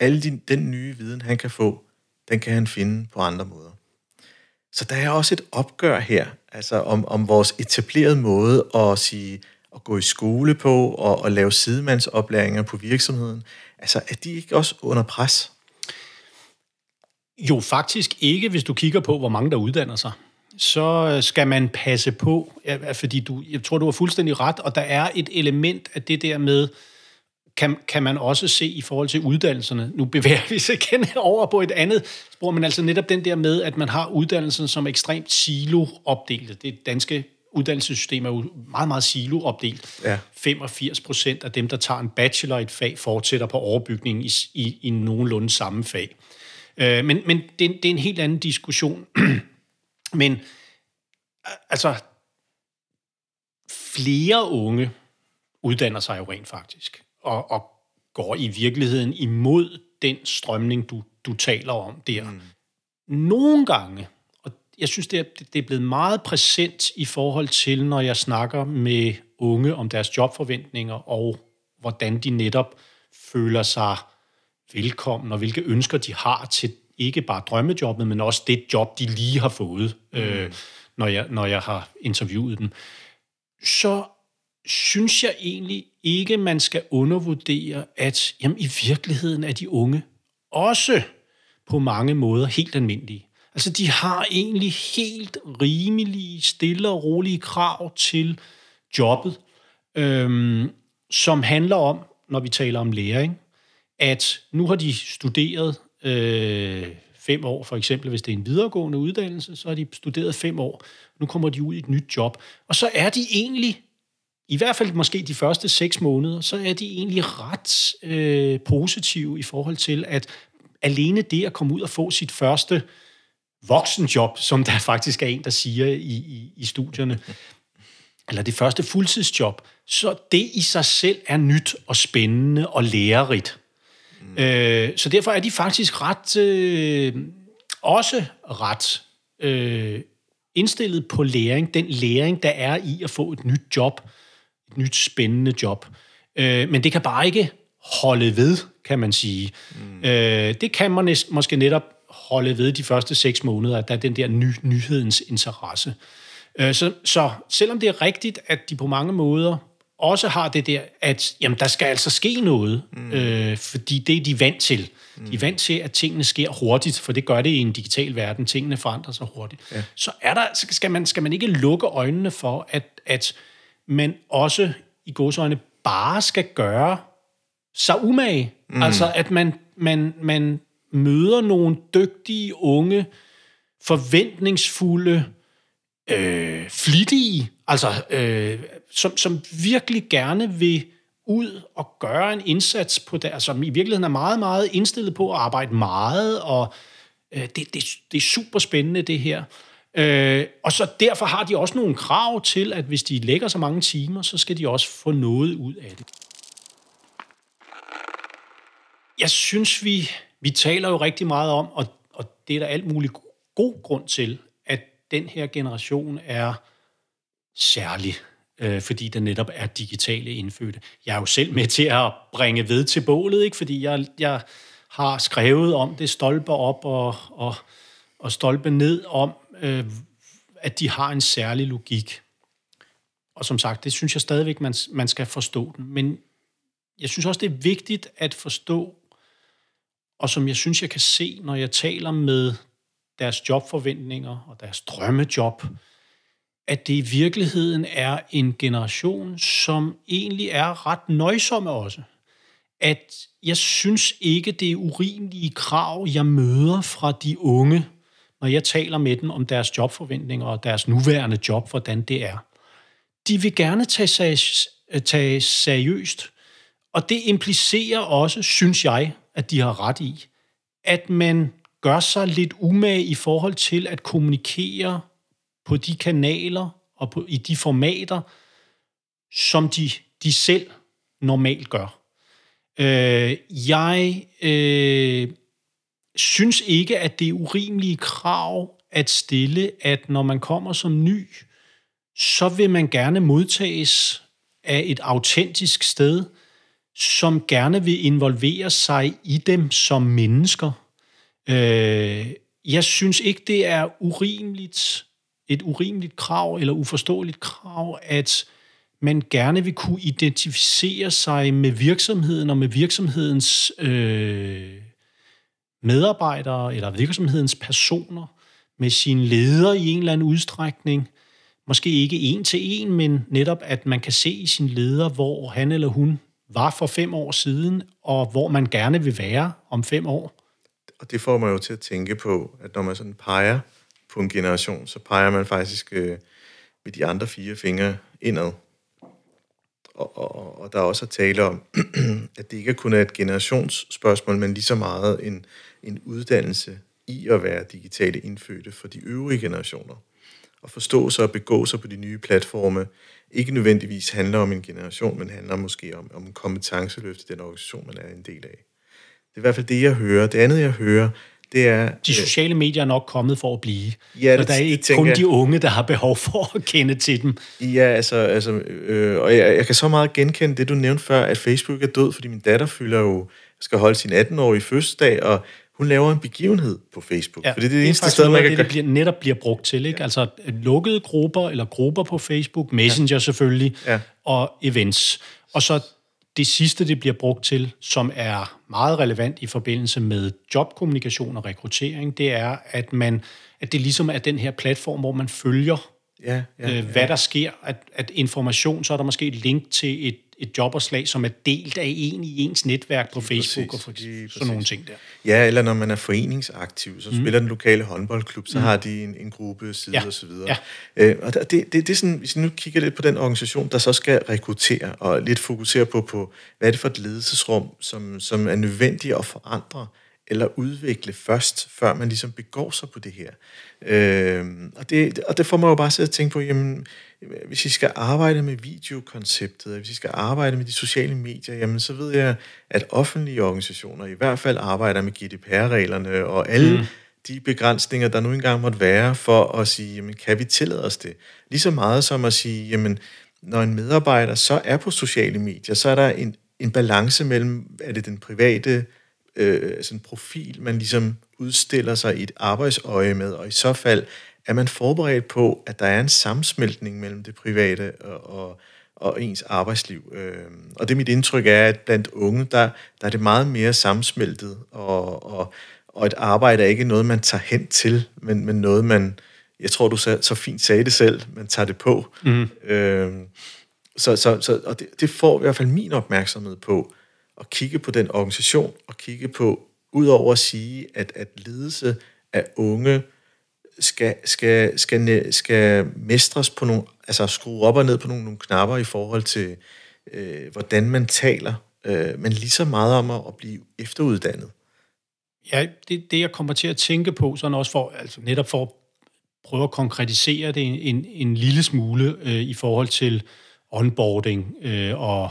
Alle de, den nye viden, han kan få, den kan han finde på andre måder. Så der er også et opgør her, altså om, om vores etablerede måde at sige, at gå i skole på og, og lave sidemandsoplæringer på virksomheden. Altså, er de ikke også under pres? Jo, faktisk ikke, hvis du kigger på, hvor mange der uddanner sig så skal man passe på, fordi du, jeg tror, du har fuldstændig ret, og der er et element af det der med, kan, kan man også se i forhold til uddannelserne. Nu bevæger vi sig igen over på et andet spor, men altså netop den der med, at man har uddannelsen som ekstremt silo-opdelt. Det danske uddannelsessystem er jo meget, meget silo-opdelt. Ja. 85 procent af dem, der tager en bachelor i et fag, fortsætter på overbygningen i, i, i nogenlunde samme fag. Øh, men men det, det er en helt anden diskussion. Men altså, flere unge uddanner sig jo rent faktisk, og, og går i virkeligheden imod den strømning, du, du taler om der. Mm. Nogle gange, og jeg synes, det er, det er blevet meget præsent i forhold til, når jeg snakker med unge om deres jobforventninger, og hvordan de netop føler sig velkommen, og hvilke ønsker de har til ikke bare drømmejobbet, men også det job, de lige har fået, mm. øh, når, jeg, når jeg har interviewet dem. Så synes jeg egentlig ikke, man skal undervurdere, at jamen, i virkeligheden er de unge også på mange måder helt almindelige. Altså, de har egentlig helt rimelige, stille og rolige krav til jobbet, øhm, som handler om, når vi taler om læring, at nu har de studeret øh, fem år, for eksempel hvis det er en videregående uddannelse, så har de studeret fem år. Nu kommer de ud i et nyt job. Og så er de egentlig i hvert fald måske de første seks måneder, så er de egentlig ret øh, positive i forhold til, at alene det at komme ud og få sit første voksenjob, som der faktisk er en, der siger i, i, i studierne, eller det første fuldtidsjob, så det i sig selv er nyt og spændende og lærerigt. Mm. Øh, så derfor er de faktisk ret, øh, også ret øh, indstillet på læring, den læring, der er i at få et nyt job, et nyt spændende job. Øh, men det kan bare ikke holde ved, kan man sige. Mm. Øh, det kan man næst, måske netop holde ved de første seks måneder, at der er den der ny, nyhedens interesse. Øh, så, så selvom det er rigtigt, at de på mange måder også har det der, at jamen, der skal altså ske noget, mm. øh, fordi det er de vant til. Mm. De er vant til, at tingene sker hurtigt, for det gør det i en digital verden. Tingene forandrer sig hurtigt. Ja. Så er der, skal, man, skal man ikke lukke øjnene for, at, at men også i godsøjne bare skal gøre sig umage. Mm. Altså, at man, man, man møder nogle dygtige, unge, forventningsfulde, øh, flittige, altså, øh, som, som virkelig gerne vil ud og gøre en indsats på det, altså, som i virkeligheden er meget, meget indstillet på at arbejde meget, og øh, det, det, det er super spændende, det her. Øh, og så derfor har de også nogle krav til, at hvis de lægger så mange timer, så skal de også få noget ud af det. Jeg synes, vi, vi taler jo rigtig meget om, og, og det er der alt muligt god grund til, at den her generation er særlig, øh, fordi den netop er digitale indfødte. Jeg er jo selv med til at bringe ved til bålet, ikke? fordi jeg, jeg har skrevet om det stolper op og, og, og stolpe ned om, øh, at de har en særlig logik. Og som sagt, det synes jeg stadigvæk, man, man skal forstå den. Men jeg synes også, det er vigtigt at forstå, og som jeg synes, jeg kan se, når jeg taler med deres jobforventninger og deres drømmejob, at det i virkeligheden er en generation, som egentlig er ret nøjsomme også. At jeg synes ikke, det er urimelige krav, jeg møder fra de unge, når jeg taler med dem om deres jobforventninger og deres nuværende job, hvordan det er. De vil gerne tage, sig, øh, tage seriøst, og det implicerer også, synes jeg, at de har ret i, at man gør sig lidt umage i forhold til at kommunikere på de kanaler og på, i de formater, som de, de selv normalt gør. Øh, jeg øh, synes ikke, at det er urimelige krav at stille, at når man kommer som ny, så vil man gerne modtages af et autentisk sted, som gerne vil involvere sig i dem som mennesker. Øh, jeg synes ikke, det er urimeligt, et urimeligt krav eller uforståeligt krav, at man gerne vil kunne identificere sig med virksomheden og med virksomhedens øh, medarbejdere eller virksomhedens personer med sin leder i en eller anden udstrækning. Måske ikke en til en, men netop at man kan se i sin leder, hvor han eller hun var for fem år siden, og hvor man gerne vil være om fem år. Og det får mig jo til at tænke på, at når man sådan peger på en generation, så peger man faktisk øh, med de andre fire fingre indad. Og, og, og der er også at tale om, at det ikke kun er et generationsspørgsmål, men lige så meget en, en uddannelse i at være digitale indfødte for de øvrige generationer. At forstå sig og begå sig på de nye platforme ikke nødvendigvis handler om en generation, men handler måske om, om en kompetenceløft i den organisation, man er en del af. Det er i hvert fald det, jeg hører. Det andet, jeg hører, det er... De sociale medier er nok kommet for at blive. Ja, det, så der er ikke kun jeg. de unge, der har behov for at kende til dem. Ja, altså... altså øh, og jeg, jeg kan så meget genkende det, du nævnte før, at Facebook er død, fordi min datter fylder jo skal holde sin 18-årige fødselsdag, og hun laver en begivenhed på Facebook. Ja, for det er det, det eneste sted, man kan... Det, det bliver, netop bliver brugt til, ikke? Ja. Altså lukkede grupper, eller grupper på Facebook, Messenger ja. selvfølgelig, ja. og events. Og så det sidste, det bliver brugt til, som er meget relevant i forbindelse med jobkommunikation og rekruttering, det er, at, man, at det ligesom er den her platform, hvor man følger, ja, ja, øh, hvad ja. der sker. At, at information, så er der måske et link til et et jobopslag, som er delt af en i ens netværk på Facebook præcis, og for, sådan præcis. nogle ting der. Ja, eller når man er foreningsaktiv, så mm. spiller den lokale håndboldklub, så mm. har de en, en gruppe side ja. og så videre. Ja. Øh, og det, det, det er sådan, hvis vi nu kigger lidt på den organisation, der så skal rekruttere og lidt fokusere på, på hvad er det for et ledelsesrum, som, som er nødvendigt at forandre eller udvikle først, før man ligesom begår sig på det her. Øh, og, det, og det får mig jo bare til at tænke på, jamen, hvis I skal arbejde med videokonceptet, hvis I skal arbejde med de sociale medier, jamen så ved jeg, at offentlige organisationer i hvert fald arbejder med GDPR-reglerne og alle mm. de begrænsninger, der nu engang måtte være for at sige, jamen kan vi tillade os det? Lige så meget som at sige, jamen når en medarbejder så er på sociale medier, så er der en, en balance mellem, er det den private øh, sådan profil, man ligesom udstiller sig i et arbejdsøje med, og i så fald er man forberedt på, at der er en sammensmeltning mellem det private og, og, og ens arbejdsliv. Øh, og det er mit indtryk er, at blandt unge, der, der er det meget mere sammensmeltet, og, og, og et arbejde er ikke noget, man tager hen til, men, men noget, man, jeg tror, du så, så fint sagde det selv, man tager det på. Mm. Øh, så, så, så, og det, det får i hvert fald min opmærksomhed på, at kigge på den organisation, og kigge på, udover at sige, at, at ledelse af unge skal, skal, skal, skal mestres på nogle, altså skrue op og ned på nogle, nogle knapper i forhold til, øh, hvordan man taler, øh, men lige så meget om at, at blive efteruddannet. Ja, det, det jeg kommer til at tænke på, sådan også for, altså netop for at prøve at konkretisere det en, en, en lille smule øh, i forhold til onboarding øh, og,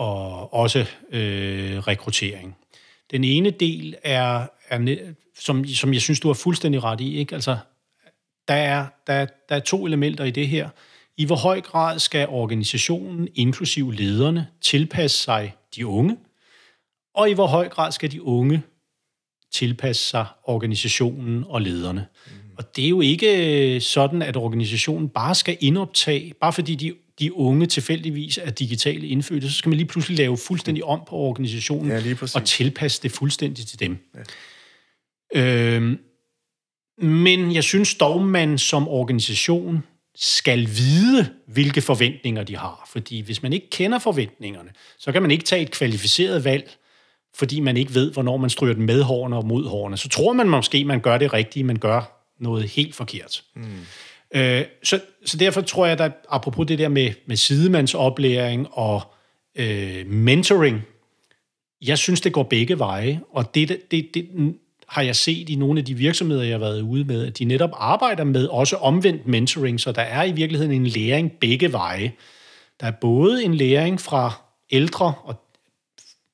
og også øh, rekruttering. Den ene del er, er som, som jeg synes, du har fuldstændig ret i, ikke? Altså, der er, der, der er to elementer i det her. I hvor høj grad skal organisationen, inklusiv lederne, tilpasse sig de unge, og i hvor høj grad skal de unge tilpasse sig organisationen og lederne. Mm. Og det er jo ikke sådan, at organisationen bare skal indoptage, bare fordi de, de unge tilfældigvis er digitale indfødte, så skal man lige pludselig lave fuldstændig om på organisationen ja, og tilpasse det fuldstændig til dem. Ja. Øhm, men jeg synes dog, man som organisation skal vide, hvilke forventninger de har. Fordi hvis man ikke kender forventningerne, så kan man ikke tage et kvalificeret valg, fordi man ikke ved, hvornår man stryger den med hårene og mod hårene. Så tror man måske, man gør det rigtige, men gør noget helt forkert. Mm. Øh, så, så derfor tror jeg, at apropos det der med, med sidemandsoplæring og øh, mentoring, jeg synes, det går begge veje, og det, det, det, har jeg set i nogle af de virksomheder, jeg har været ude med, at de netop arbejder med også omvendt mentoring, så der er i virkeligheden en læring begge veje. Der er både en læring fra ældre og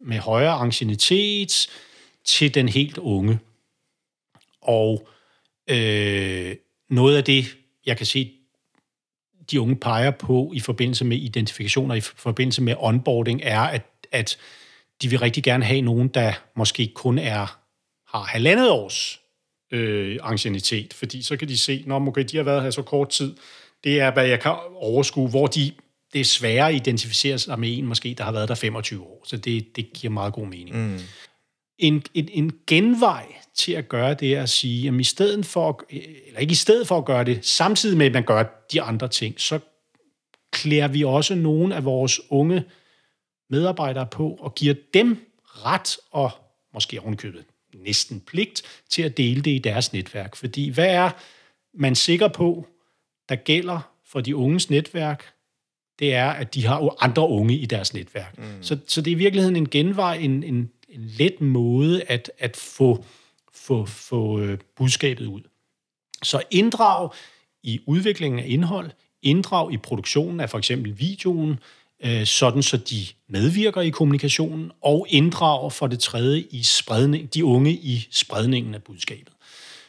med højere ancienitet til den helt unge. Og øh, noget af det, jeg kan se, de unge peger på i forbindelse med identifikation og i forbindelse med onboarding, er, at, at de vil rigtig gerne have nogen, der måske kun er har halvandet års øh, ancienitet, fordi så kan de se, når okay, de har været her så kort tid, det er, hvad jeg kan overskue, hvor de, det er sværere at identificere sig med en, måske, der har været der 25 år. Så det, det giver meget god mening. Mm. En, en, en genvej til at gøre det at sige, at i stedet for, eller ikke i stedet for at gøre det, samtidig med, at man gør de andre ting, så klæder vi også nogle af vores unge medarbejdere på og giver dem ret og måske ovenkøbet næsten pligt til at dele det i deres netværk. Fordi hvad er man sikker på, der gælder for de unges netværk, det er, at de har jo andre unge i deres netværk. Mm. Så, så det er i virkeligheden en genvej, en, en, en let måde at, at få, få, få øh, budskabet ud. Så inddrag i udviklingen af indhold, inddrag i produktionen af for eksempel videoen, øh, sådan så de medvirker i kommunikationen, og inddrager for det tredje i spredning, de unge i spredningen af budskabet.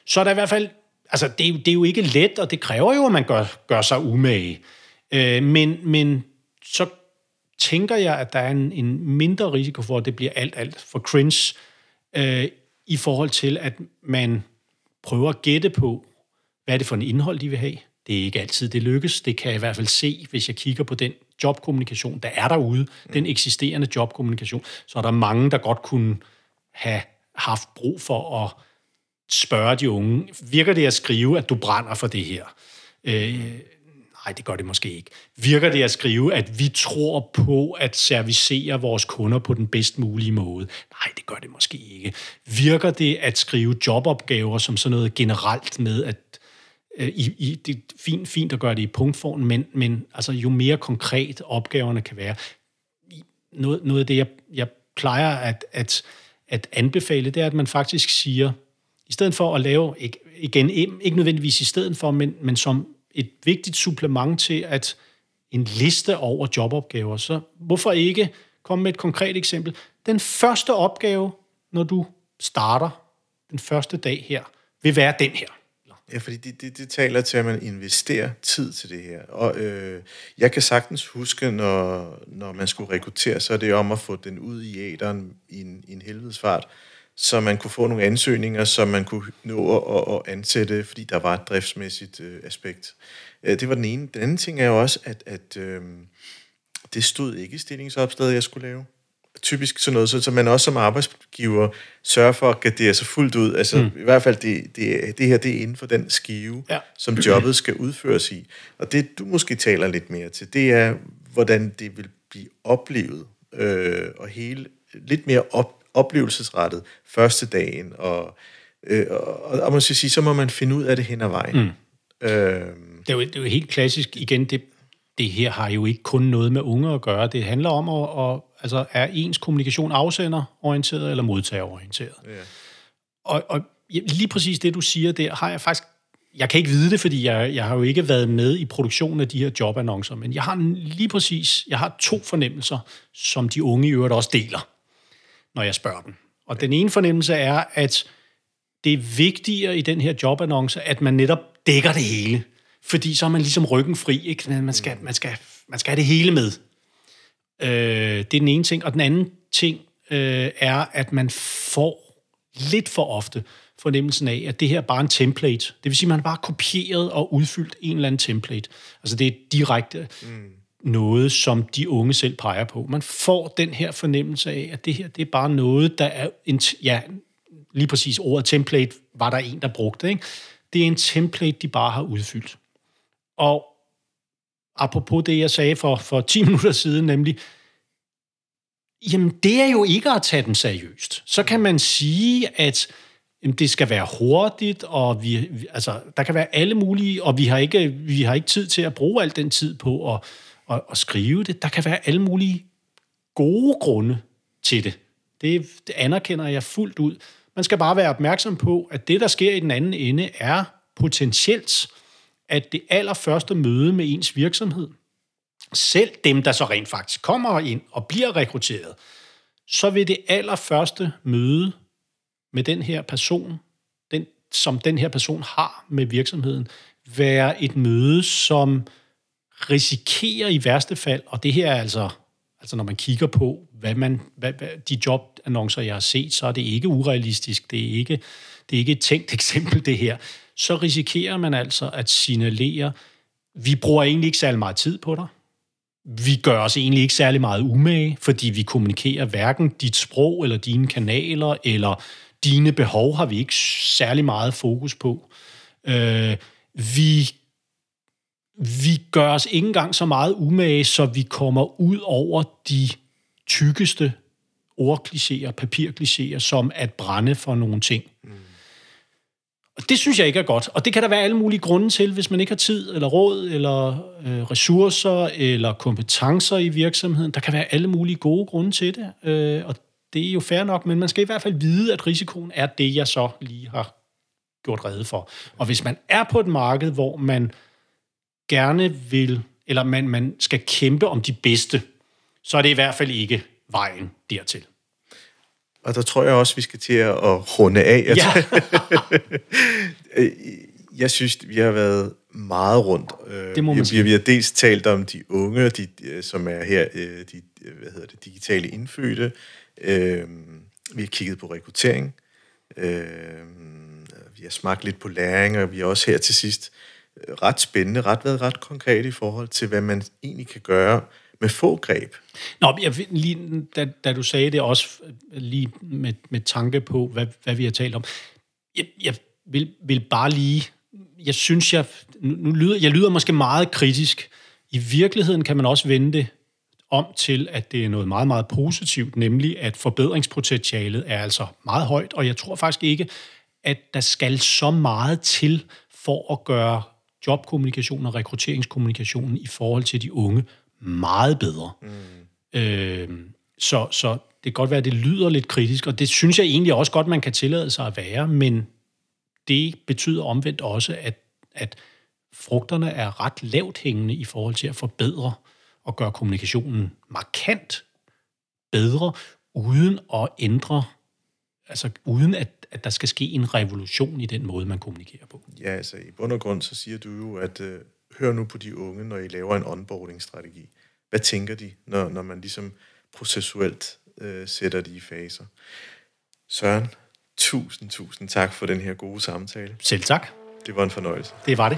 Så er der i hvert fald, altså det, det er jo ikke let, og det kræver jo, at man gør, gør sig umage. Øh, men, men så tænker jeg, at der er en, en mindre risiko for, at det bliver alt, alt for cringe, øh, i forhold til, at man prøver at gætte på, hvad er det for en indhold, de vil have. Det er ikke altid, det lykkes. Det kan jeg i hvert fald se, hvis jeg kigger på den jobkommunikation, der er derude, mm. den eksisterende jobkommunikation, så er der mange, der godt kunne have haft brug for at spørge de unge, virker det at skrive, at du brænder for det her? Øh, nej, det gør det måske ikke. Virker det at skrive, at vi tror på at servicere vores kunder på den bedst mulige måde? Nej, det gør det måske ikke. Virker det at skrive jobopgaver som sådan noget generelt med, at øh, i, i, det er fint, fint at gøre det i punktform, men, men altså, jo mere konkret opgaverne kan være, noget, noget af det, jeg, jeg plejer at, at, at anbefale, det er, at man faktisk siger, i stedet for at lave, ikke, igen, ikke nødvendigvis i stedet for, men, men som et vigtigt supplement til at en liste over jobopgaver, så hvorfor ikke komme med et konkret eksempel? Den første opgave, når du starter den første dag her, vil være den her. Ja, fordi det, det, det taler til, at man investerer tid til det her. Og øh, jeg kan sagtens huske, når, når man skulle rekruttere, så er det om at få den ud i æderen i en, i en helvedesfart, så man kunne få nogle ansøgninger, som man kunne nå at, at ansætte, fordi der var et driftsmæssigt øh, aspekt. Øh, det var den ene. Den anden ting er jo også, at, at øh, det stod ikke i stillingsopslaget, jeg skulle lave typisk sådan noget, så, så man også som arbejdsgiver sørger for at gardere sig fuldt ud. Altså mm. i hvert fald, det, det, det her det er inden for den skive, ja. som jobbet skal udføres i. Og det, du måske taler lidt mere til, det er, hvordan det vil blive oplevet, øh, og hele, lidt mere op, oplevelsesrettet første dagen, og, øh, og, og man skal sige, så må man finde ud af det hen ad vejen. Mm. Øh, det, er jo, det er jo helt klassisk, igen, det, det her har jo ikke kun noget med unge at gøre. Det handler om, at, at altså, er ens kommunikation afsenderorienteret eller modtagerorienteret. Ja. Og, og lige præcis det, du siger der, har jeg faktisk jeg kan ikke vide det, fordi jeg, jeg har jo ikke været med i produktionen af de her jobannoncer, men jeg har lige præcis, jeg har to fornemmelser, som de unge i øvrigt også deler, når jeg spørger dem. Og den ene fornemmelse er, at det er vigtigere i den her jobannonce, at man netop dækker det hele. Fordi så er man ligesom ryggen fri. Ikke? Man, skal, man, skal, man skal have det hele med. Øh, det er den ene ting. Og den anden ting øh, er, at man får lidt for ofte fornemmelsen af, at det her er bare en template. Det vil sige, at man har bare kopieret og udfyldt en eller anden template. Altså det er direkte mm noget, som de unge selv peger på. Man får den her fornemmelse af, at det her det er bare noget, der er... En, ja, lige præcis ordet template var der en, der brugte. Ikke? Det er en template, de bare har udfyldt. Og apropos det, jeg sagde for, for 10 minutter siden, nemlig, jamen det er jo ikke at tage den seriøst. Så kan man sige, at jamen, det skal være hurtigt, og vi, altså, der kan være alle mulige, og vi har, ikke, vi har ikke tid til at bruge al den tid på at, at, at skrive det. Der kan være alle mulige gode grunde til det. det. Det anerkender jeg fuldt ud. Man skal bare være opmærksom på, at det, der sker i den anden ende, er potentielt at det allerførste møde med ens virksomhed, selv dem, der så rent faktisk kommer ind og bliver rekrutteret, så vil det allerførste møde med den her person, den, som den her person har med virksomheden, være et møde, som risikerer i værste fald, og det her er altså, altså når man kigger på, hvad man, hvad, hvad, de jobannoncer, jeg har set, så er det ikke urealistisk, det er ikke, det er ikke et tænkt eksempel, det her så risikerer man altså at signalere, vi bruger egentlig ikke særlig meget tid på dig. Vi gør os egentlig ikke særlig meget umage, fordi vi kommunikerer hverken dit sprog eller dine kanaler, eller dine behov har vi ikke særlig meget fokus på. Øh, vi, vi gør os ikke engang så meget umage, så vi kommer ud over de tykkeste ordklichéer, papirklichéer, som at brænde for nogle ting. Mm. Og det synes jeg ikke er godt. Og det kan der være alle mulige grunde til, hvis man ikke har tid, eller råd, eller øh, ressourcer, eller kompetencer i virksomheden. Der kan være alle mulige gode grunde til det. Øh, og det er jo fair nok, men man skal i hvert fald vide, at risikoen er det, jeg så lige har gjort rede for. Og hvis man er på et marked, hvor man gerne vil, eller man, man skal kæmpe om de bedste, så er det i hvert fald ikke vejen dertil. Og der tror jeg også, vi skal til at runde af. Ja. jeg synes, vi har været meget rundt. Det må man vi, vi har dels talt om de unge, de, som er her, øh, de hvad hedder det, digitale indfødte. Vi har kigget på rekruttering. Vi har smagt lidt på læring, og vi har også her til sidst øh, ret spændende, ret været ret konkret i forhold til, hvad man egentlig kan gøre med få greb. Nå, jeg, lige, da, da du sagde det også lige med, med tanke på, hvad, hvad vi har talt om, jeg, jeg vil, vil bare lige, jeg synes, jeg, nu lyder, jeg lyder måske meget kritisk. I virkeligheden kan man også vende det om til, at det er noget meget, meget positivt, nemlig at forbedringspotentialet er altså meget højt, og jeg tror faktisk ikke, at der skal så meget til for at gøre jobkommunikation og rekrutteringskommunikationen i forhold til de unge meget bedre. Mm. Øh, så, så det kan godt være, at det lyder lidt kritisk, og det synes jeg egentlig også godt, man kan tillade sig at være, men det betyder omvendt også, at, at frugterne er ret lavt hængende i forhold til at forbedre og gøre kommunikationen markant bedre, uden at ændre, altså uden at, at der skal ske en revolution i den måde, man kommunikerer på. Ja, altså i bund og grund, så siger du jo, at øh, hør nu på de unge, når I laver en onboarding-strategi. Hvad tænker de, når, når man ligesom processuelt øh, sætter de i faser? Søren, tusind, tusind tak for den her gode samtale. Selv tak. Det var en fornøjelse. Det var det.